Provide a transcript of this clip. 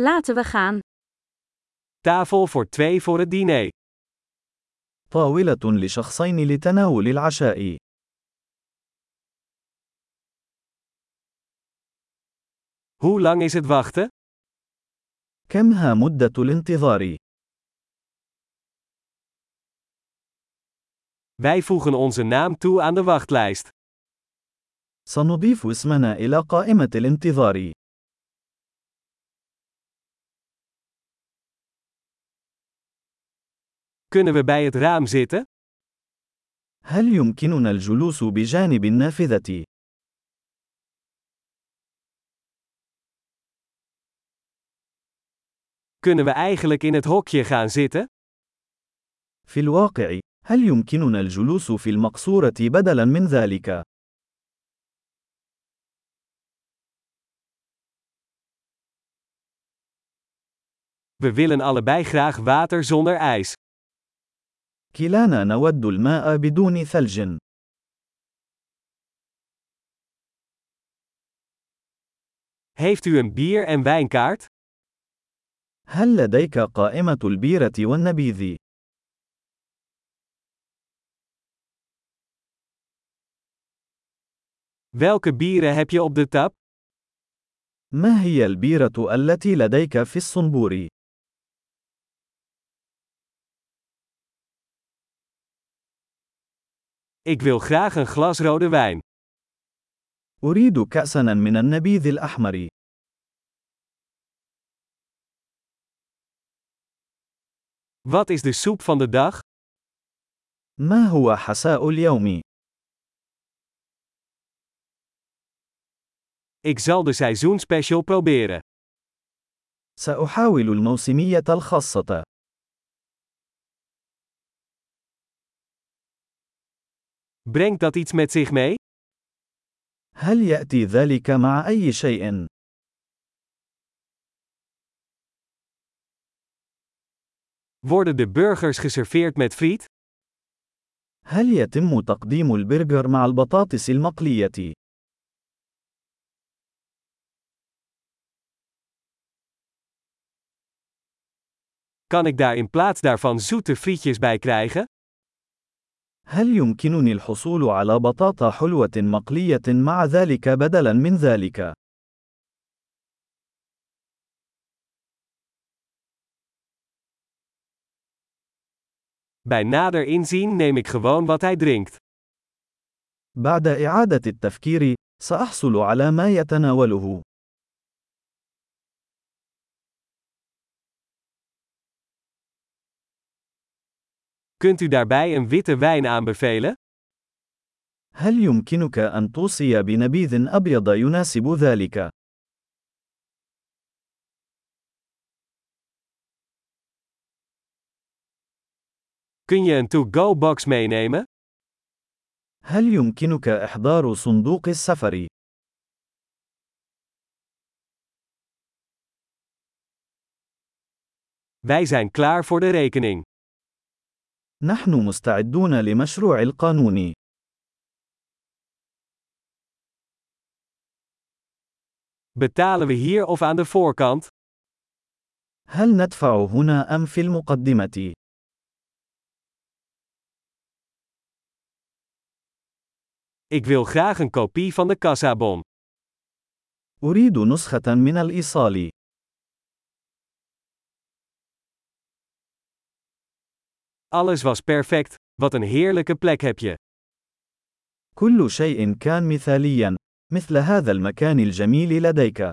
Laten we gaan. Tafel voor twee voor het diner. طاولة لشخصين لتناول العشاء. Hoe lang is het wachten? كم ها مدة الانتظار؟ Wij voegen onze naam toe aan de wachtlijst. سنضيف اسمنا إلى قائمة الانتظار. Kunnen we bij het raam zitten? هل يمكننا الجلوس بجانب النافذة؟ Kunnen we eigenlijk in het hokje gaan zitten? في الواقع، هل يمكننا الجلوس في المقصورة بدلاً من ذلك؟ We willen allebei graag water zonder ijs. كلانا نود الماء بدون ثلج. Heeft u een bier- en wijnkaart? هل لديك قائمة البيرة والنبيذ؟ Welke bieren heb je op de tap? ما هي البيرة التي لديك في الصنبور؟ Ik wil graag een glas rode wijn. أريد كأساً من النبيذ الأحمر. Wat is de soep van de dag? ما هو حساء اليوم؟ Ik zal de seizoenspecial proberen. سأحاول الموسمية الخاصة. Brengt dat iets met zich mee? هل يأتي ذلك مع أي شيء؟ Worden de burgers geserveerd met friet? هل يتم تقديم البرجر مع البطاطس المقلية؟ Kan ik daar in plaats daarvan zoete frietjes bij krijgen? هل يمكنني الحصول على بطاطا حلوة مقلية مع ذلك بدلاً من ذلك؟ Bij nader inzien neem ik gewoon wat hij drinkt. بعد إعادة التفكير، سأحصل على ما يتناوله. Kunt u daarbij een witte wijn aanbevelen? هل يمكنك أن توصي بنبيذ أبيض يناسب ذلك؟ Kun je een to-go box meenemen? هل يمكنك إحضار صندوق السفر؟ Wij zijn klaar voor de rekening. نحن مستعدون لمشروع القانون. Betalen we hier of aan de voorkant? هل ندفع هنا أم في المقدمة؟ Ik wil graag een kopie van de kassabon. أريد نسخة من الإيصال. Alles was perfect, wat een heerlijke plek heb je. كل شيء كان مثاليا. مثل هذا المكان الجميل لديك.